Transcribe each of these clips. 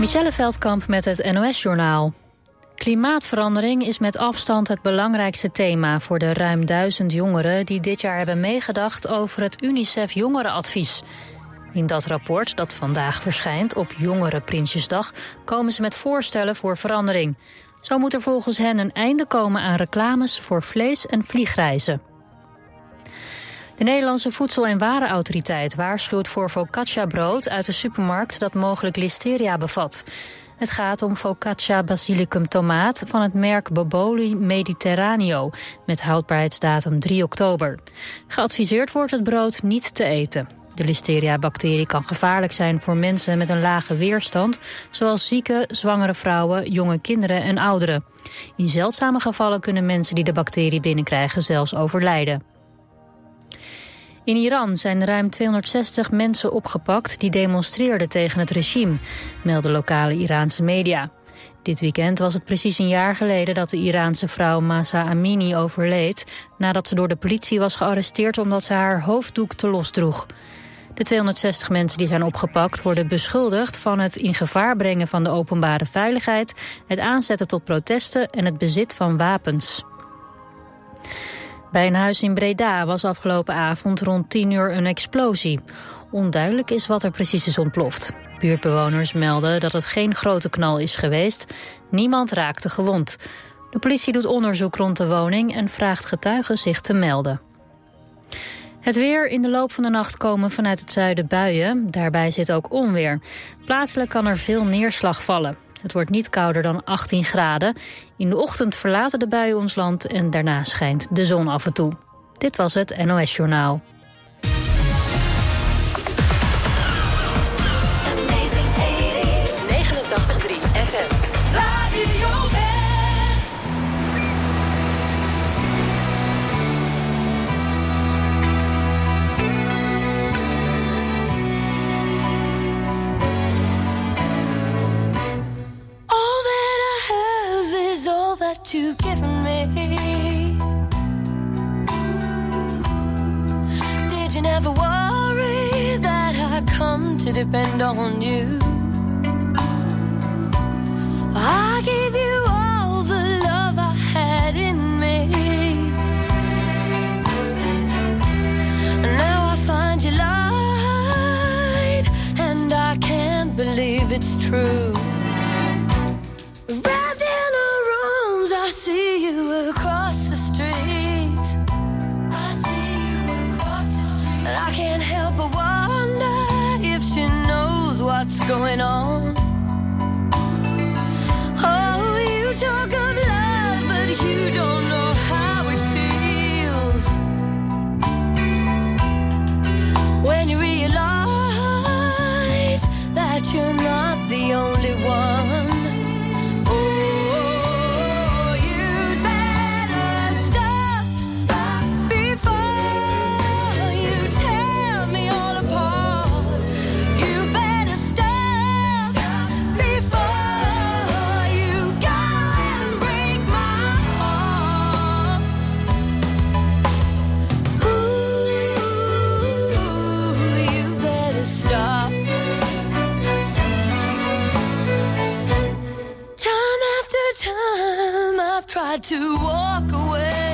Michelle Veldkamp met het NOS-journaal. Klimaatverandering is met afstand het belangrijkste thema voor de ruim duizend jongeren die dit jaar hebben meegedacht over het UNICEF Jongerenadvies. In dat rapport, dat vandaag verschijnt op Jongerenprinsjesdag, komen ze met voorstellen voor verandering. Zo moet er volgens hen een einde komen aan reclames voor vlees- en vliegreizen. De Nederlandse Voedsel- en Warenautoriteit waarschuwt voor focaccia-brood uit de supermarkt dat mogelijk listeria bevat. Het gaat om focaccia basilicum tomaat van het merk Boboli Mediterraneo met houdbaarheidsdatum 3 oktober. Geadviseerd wordt het brood niet te eten. De listeria-bacterie kan gevaarlijk zijn voor mensen met een lage weerstand, zoals zieke, zwangere vrouwen, jonge kinderen en ouderen. In zeldzame gevallen kunnen mensen die de bacterie binnenkrijgen zelfs overlijden. In Iran zijn ruim 260 mensen opgepakt die demonstreerden tegen het regime, melden lokale Iraanse media. Dit weekend was het precies een jaar geleden dat de Iraanse vrouw Masa Amini overleed... nadat ze door de politie was gearresteerd omdat ze haar hoofddoek te los droeg. De 260 mensen die zijn opgepakt worden beschuldigd van het in gevaar brengen van de openbare veiligheid, het aanzetten tot protesten en het bezit van wapens. Bij een huis in Breda was afgelopen avond rond 10 uur een explosie. Onduidelijk is wat er precies is ontploft. Buurtbewoners melden dat het geen grote knal is geweest. Niemand raakte gewond. De politie doet onderzoek rond de woning en vraagt getuigen zich te melden. Het weer in de loop van de nacht komen vanuit het zuiden buien. Daarbij zit ook onweer. Plaatselijk kan er veel neerslag vallen. Het wordt niet kouder dan 18 graden. In de ochtend verlaten de buien ons land en daarna schijnt de zon af en toe. Dit was het NOS Journaal. You've given me. Did you never worry that I'd come to depend on you? I gave you all the love I had in me. Now I find you lied, and I can't believe it's true. Going on. to walk away.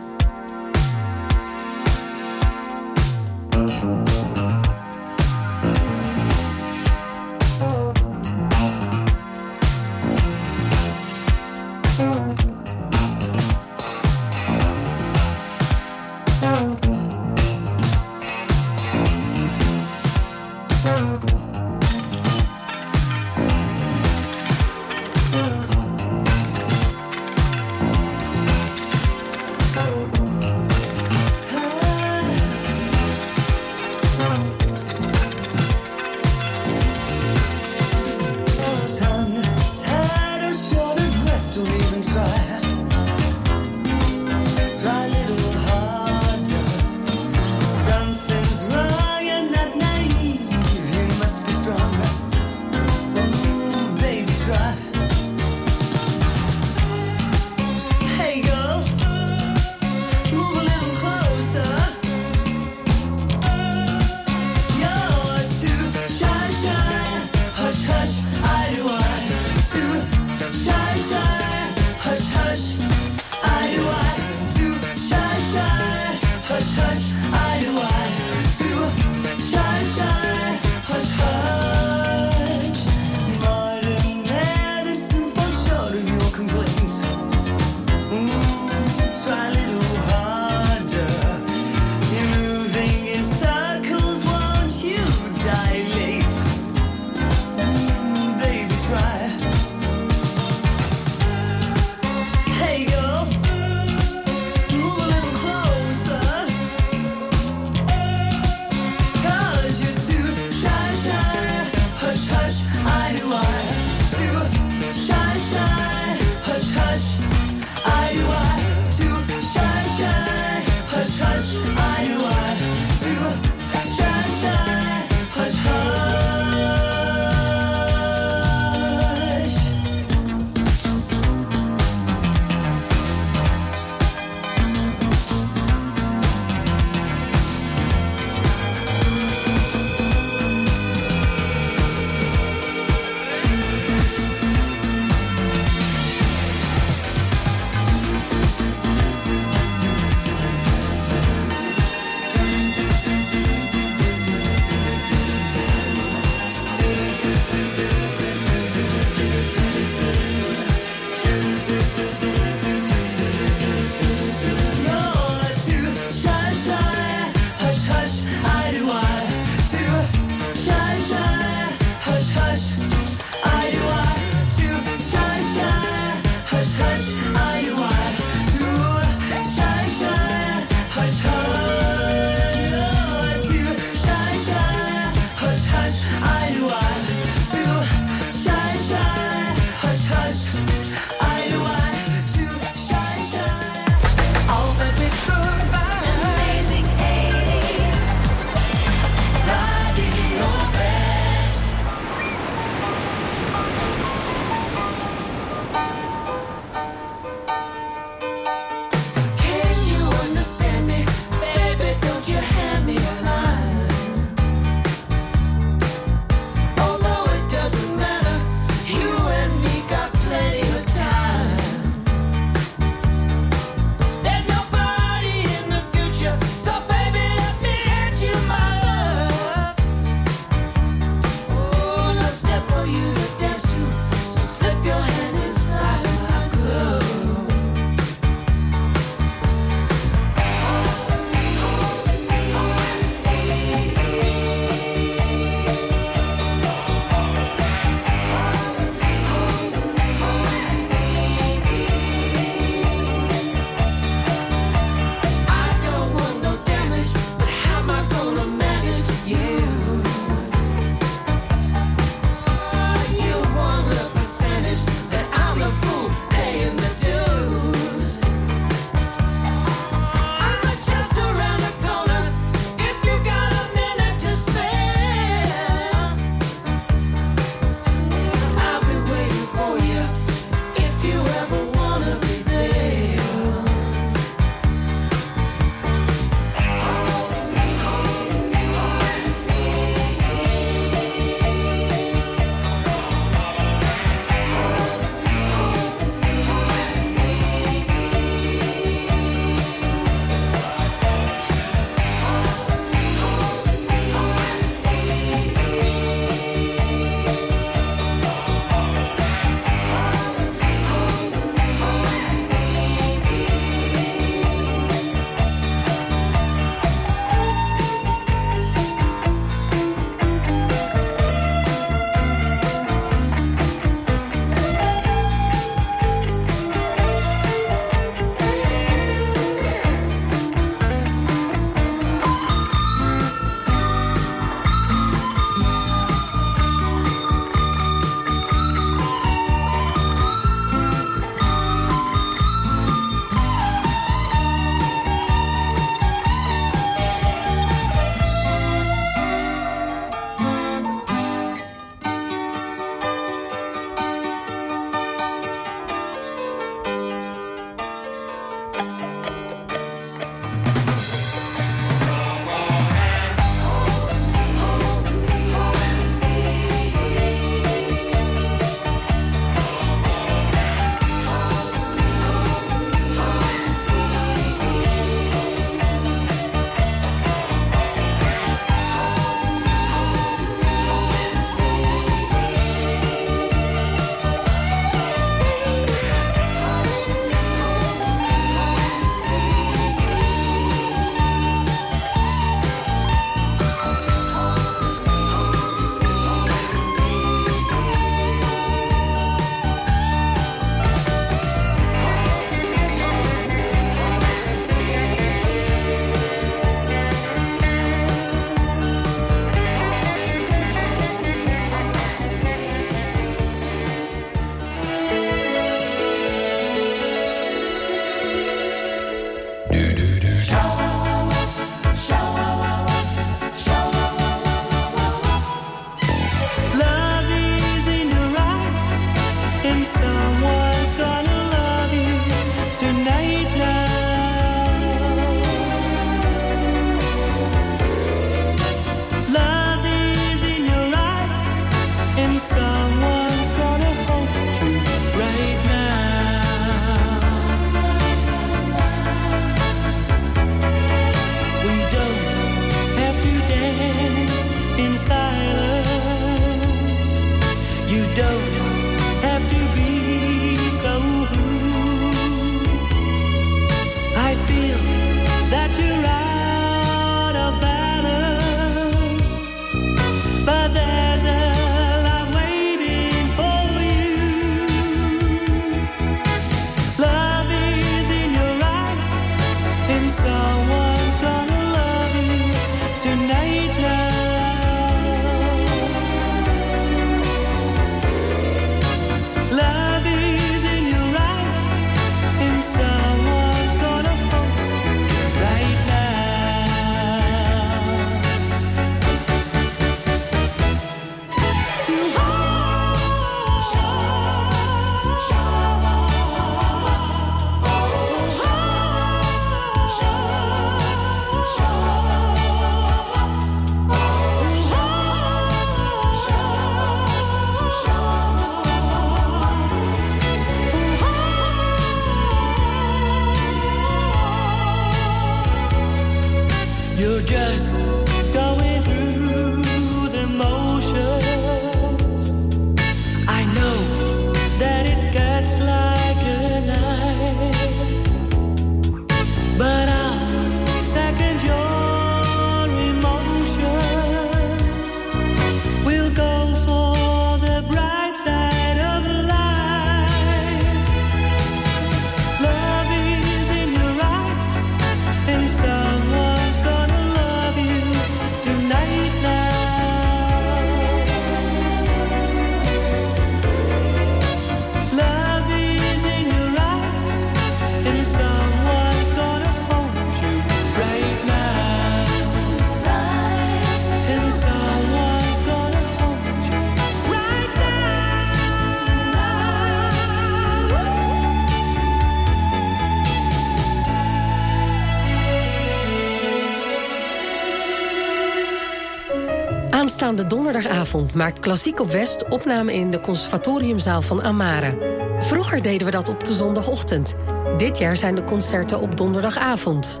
Maakt Klassiek op West opname in de conservatoriumzaal van Amare. Vroeger deden we dat op de zondagochtend. Dit jaar zijn de concerten op donderdagavond.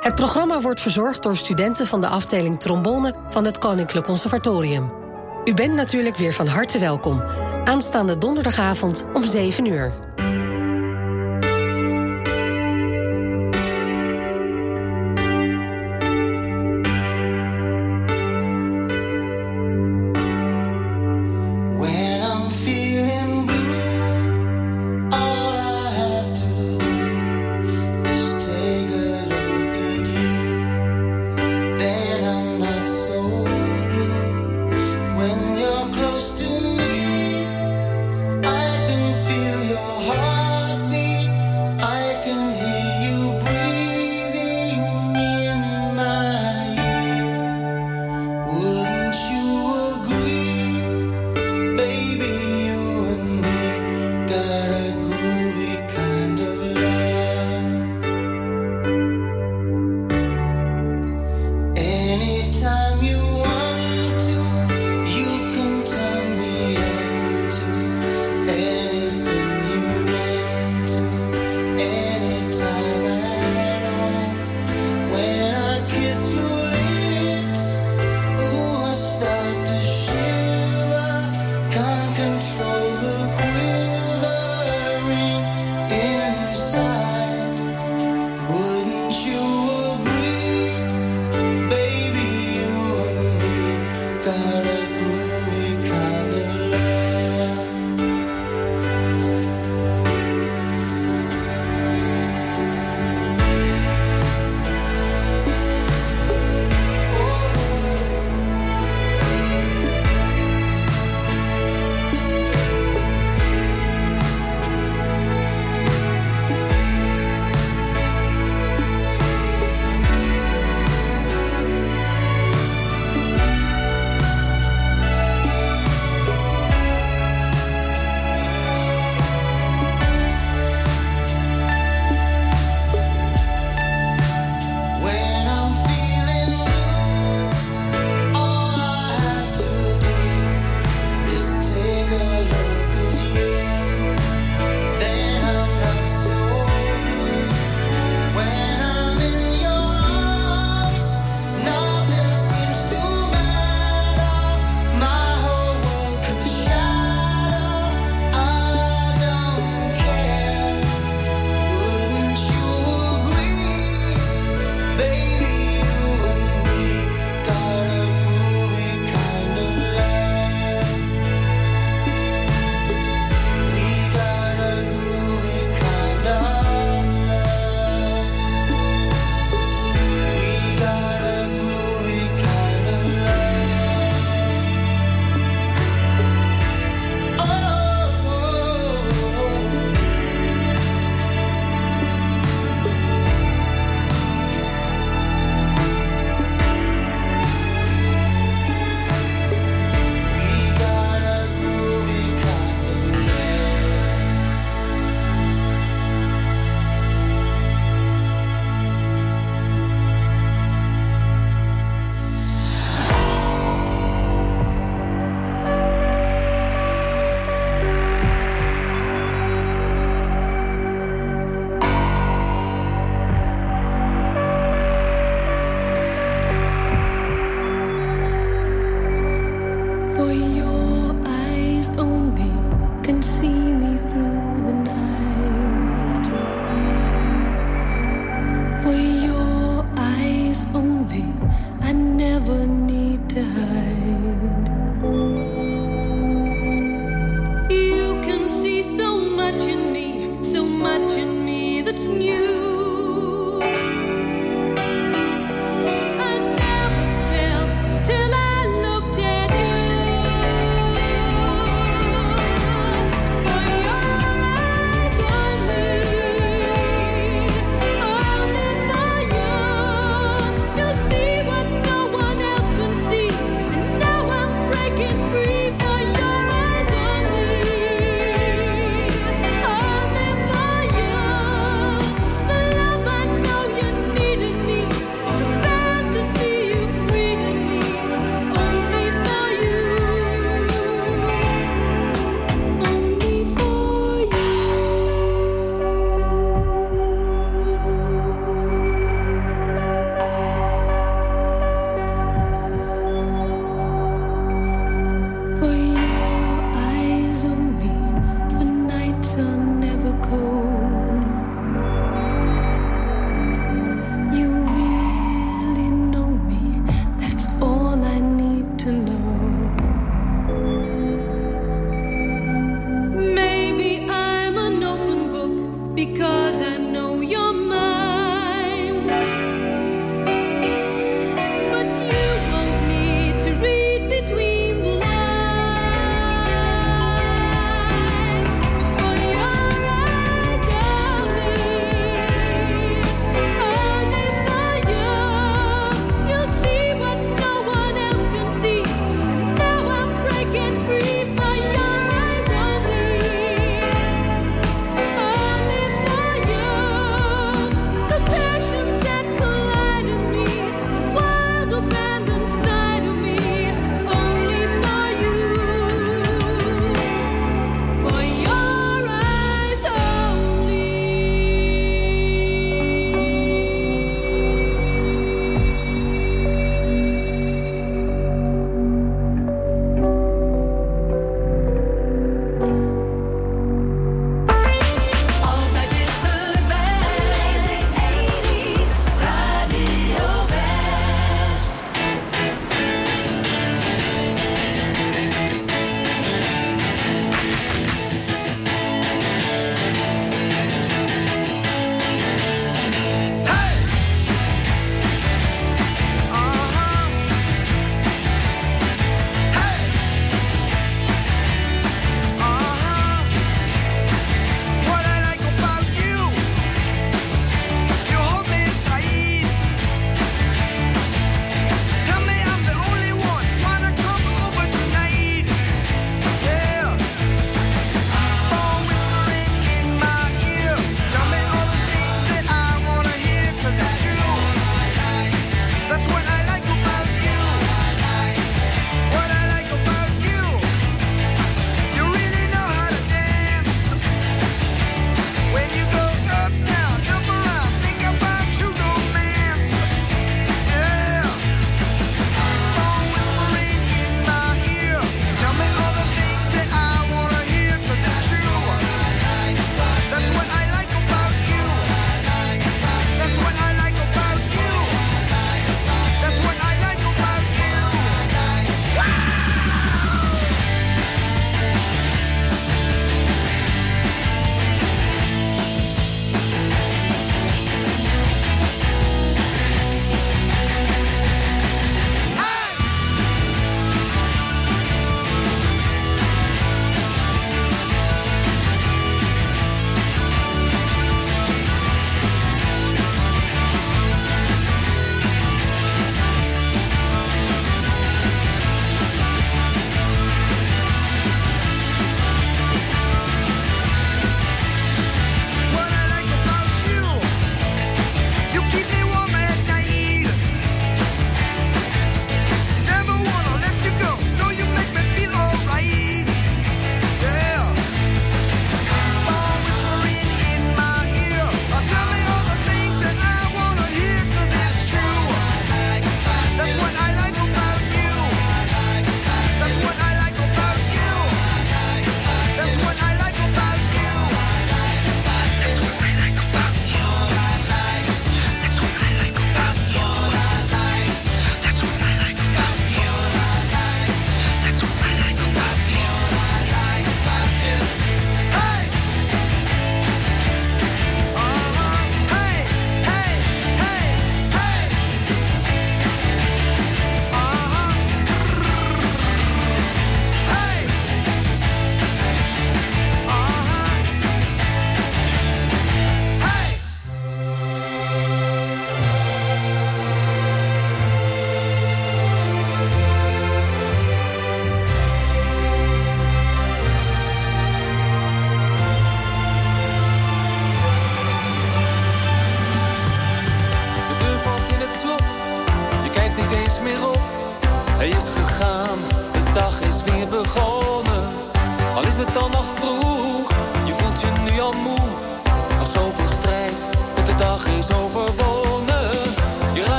Het programma wordt verzorgd door studenten van de afdeling trombone van het Koninklijk Conservatorium. U bent natuurlijk weer van harte welkom. Aanstaande donderdagavond om 7 uur.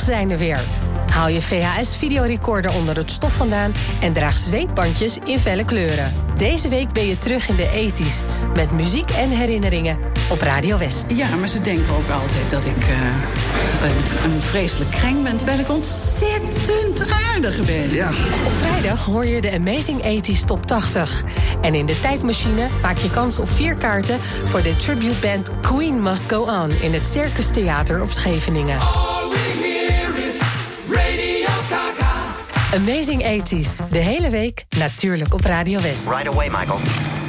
80 zijn er weer. Haal je VHS-videorecorder onder het stof vandaan en draag zweetbandjes in felle kleuren. Deze week ben je terug in de 80s met muziek en herinneringen op Radio West. Ja, maar ze denken ook altijd dat ik uh, een, een, vreselijk kreng ben, terwijl ik ontzettend aardig ben. Ja. Op vrijdag hoor je de Amazing 80s Top 80. En in de tijdmachine maak je kans op vier kaarten voor de tribute band Queen Must Go On in het Circus Theater op Scheveningen. Amazing 80s. De hele week natuurlijk op Radio West. Right away, Michael.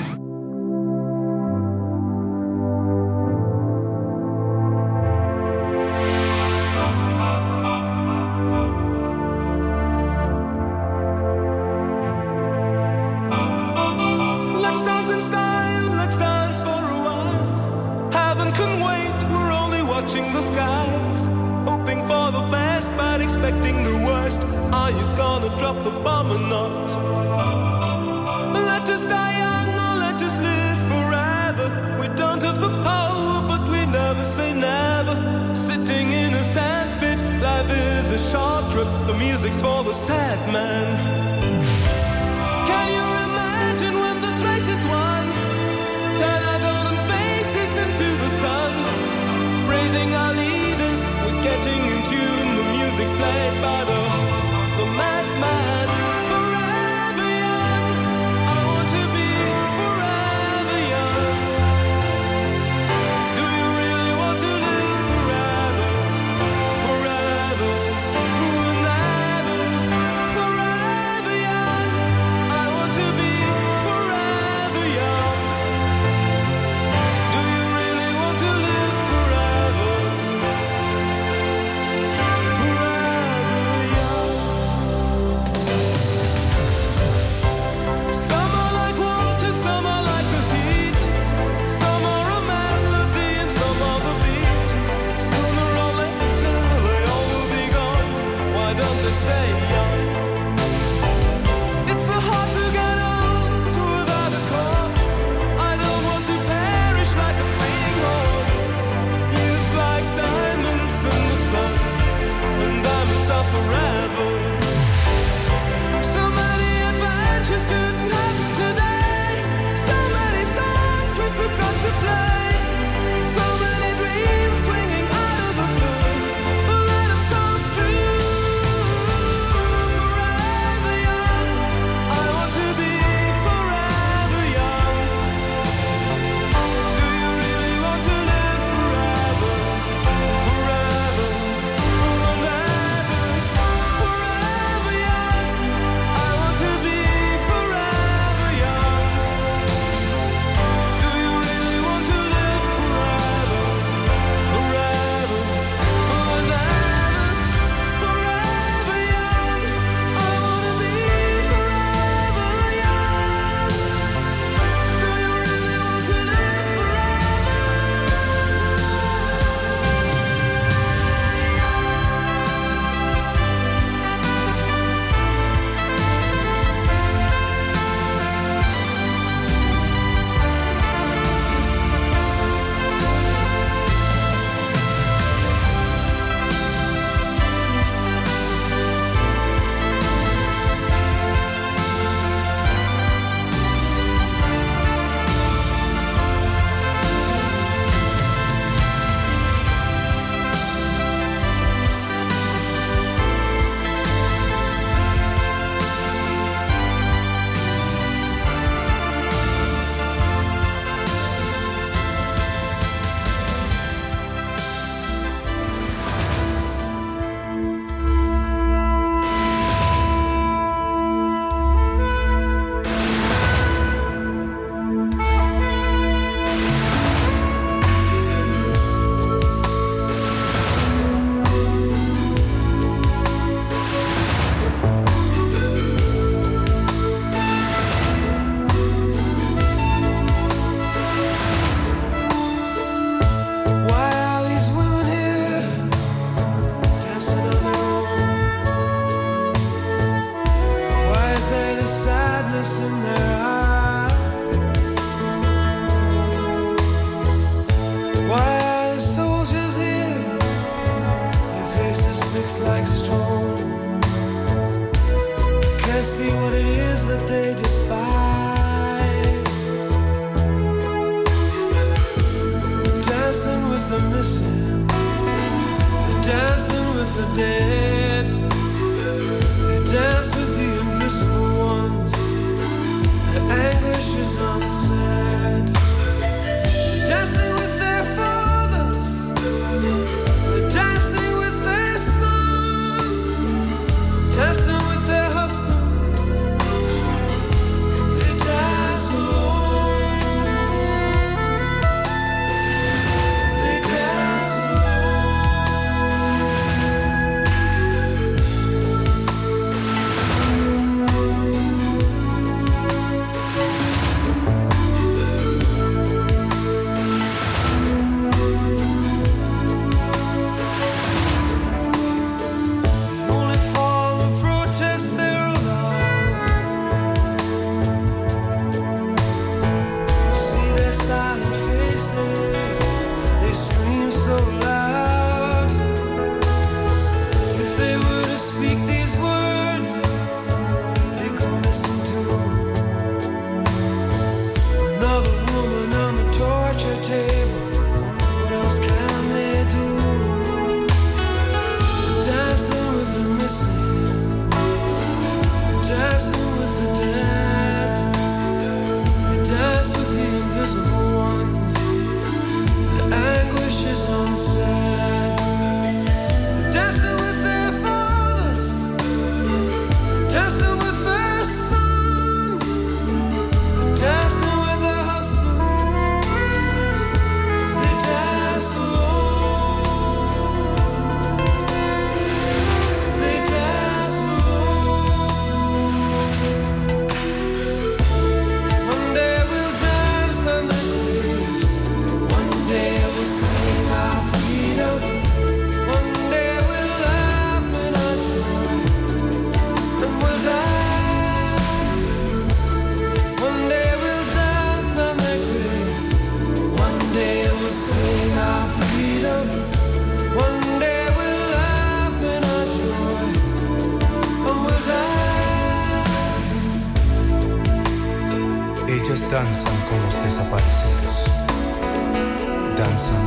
danzan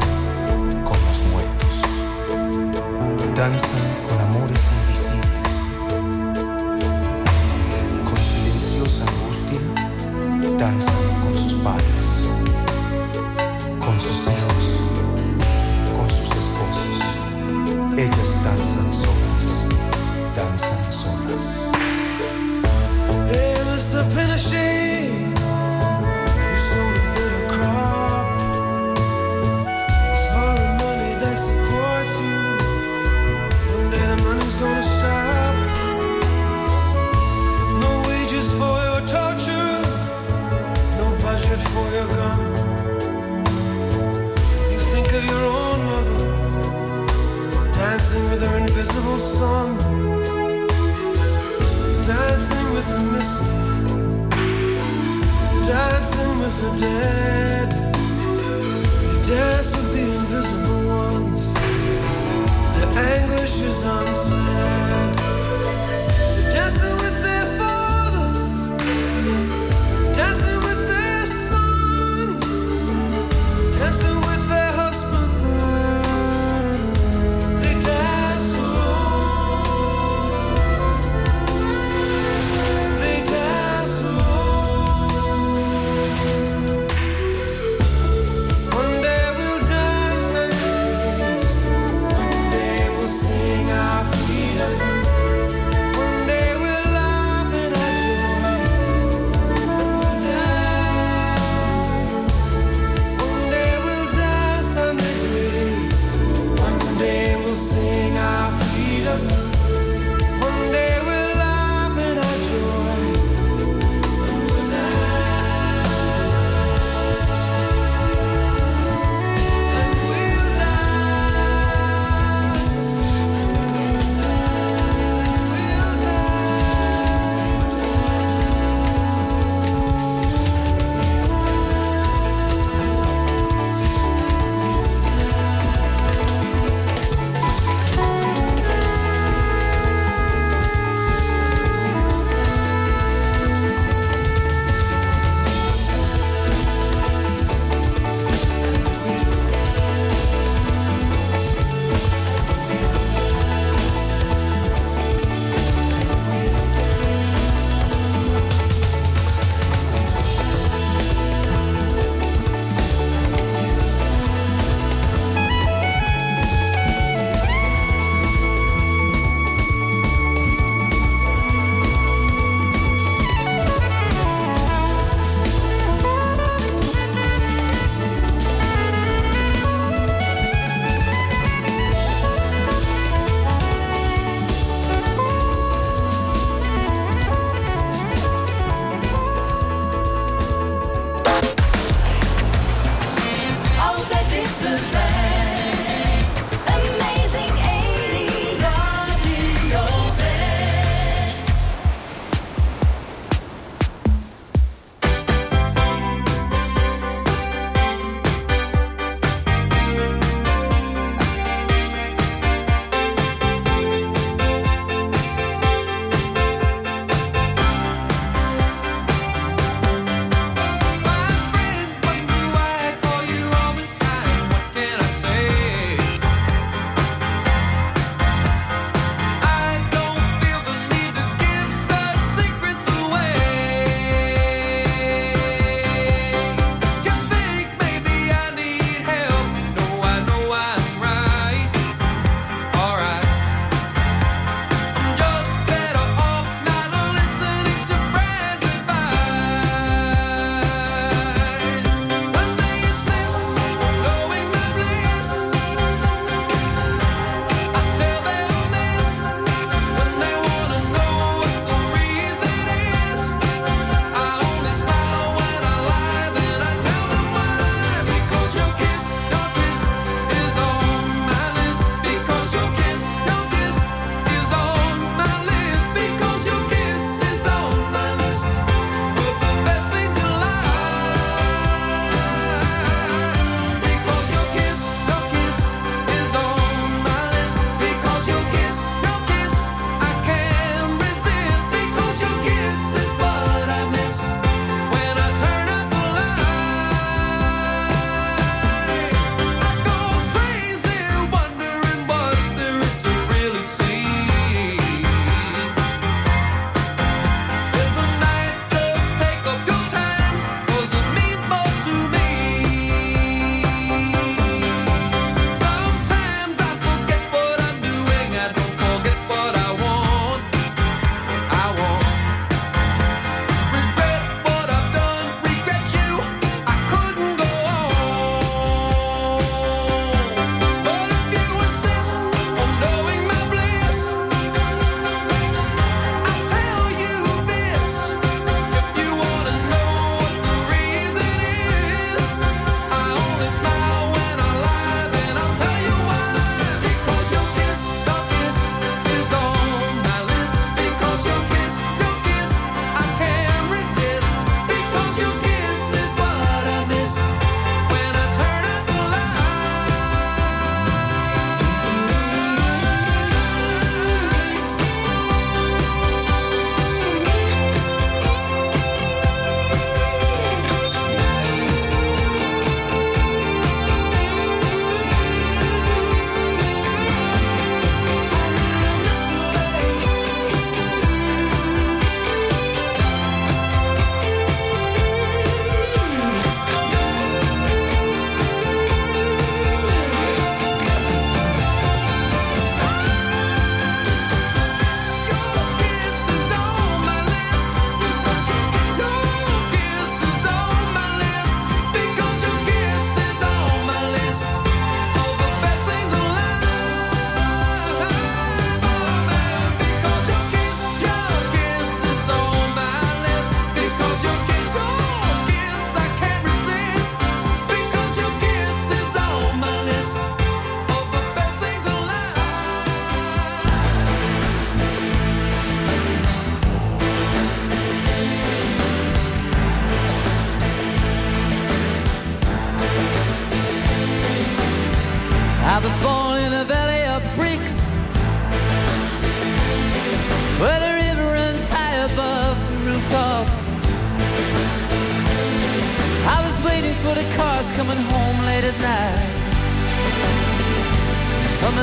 con los muertos, danzan con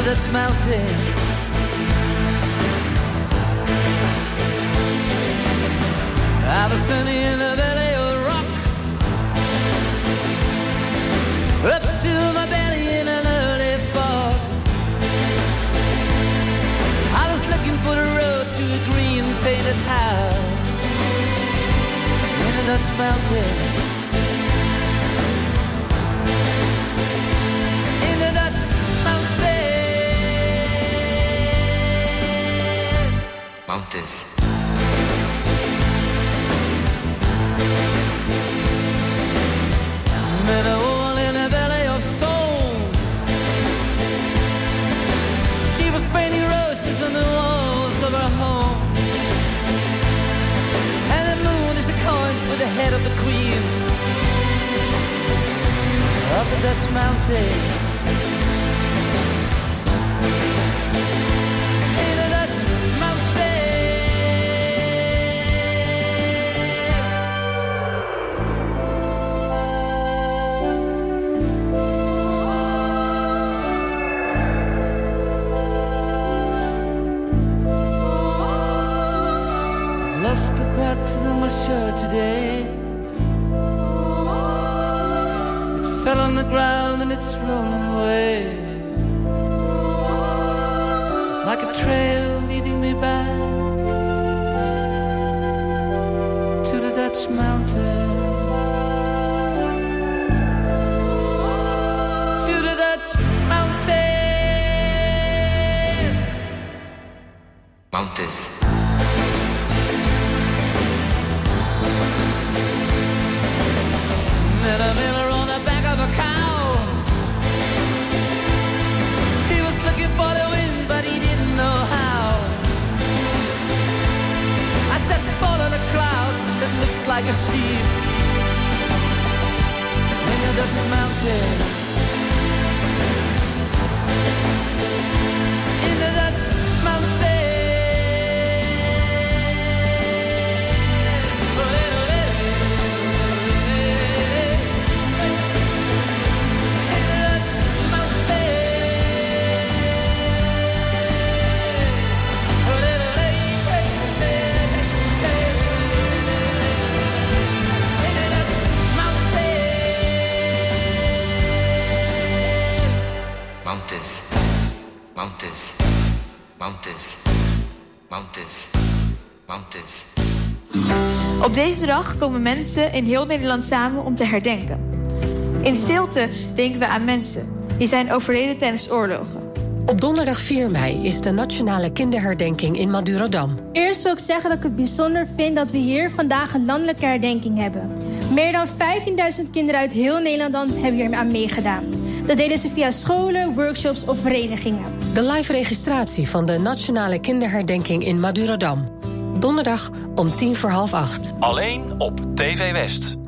Dutch mountains. I was standing in a valley of rock up to my belly in an early fog. I was looking for the road to a green painted house in the Dutch mountains. Mountains. Met a woman in a valley of stone. She was painting roses on the walls of her home. And the moon is a coin with the head of the queen of the Dutch mountains. Lost the shirt today. It fell on the ground and it's rolling away. Like a trail leading me back like a sheep when. Dag komen mensen in heel Nederland samen om te herdenken. In stilte denken we aan mensen die zijn overleden tijdens oorlogen. Op donderdag 4 mei is de Nationale Kinderherdenking in Madurodam. Eerst wil ik zeggen dat ik het bijzonder vind dat we hier vandaag een landelijke herdenking hebben. Meer dan 15.000 kinderen uit heel Nederland hebben hier aan meegedaan. Dat deden ze via scholen, workshops of verenigingen. De live registratie van de Nationale Kinderherdenking in Madurodam. Donderdag om tien voor half acht. Alleen op TV West.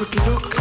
would look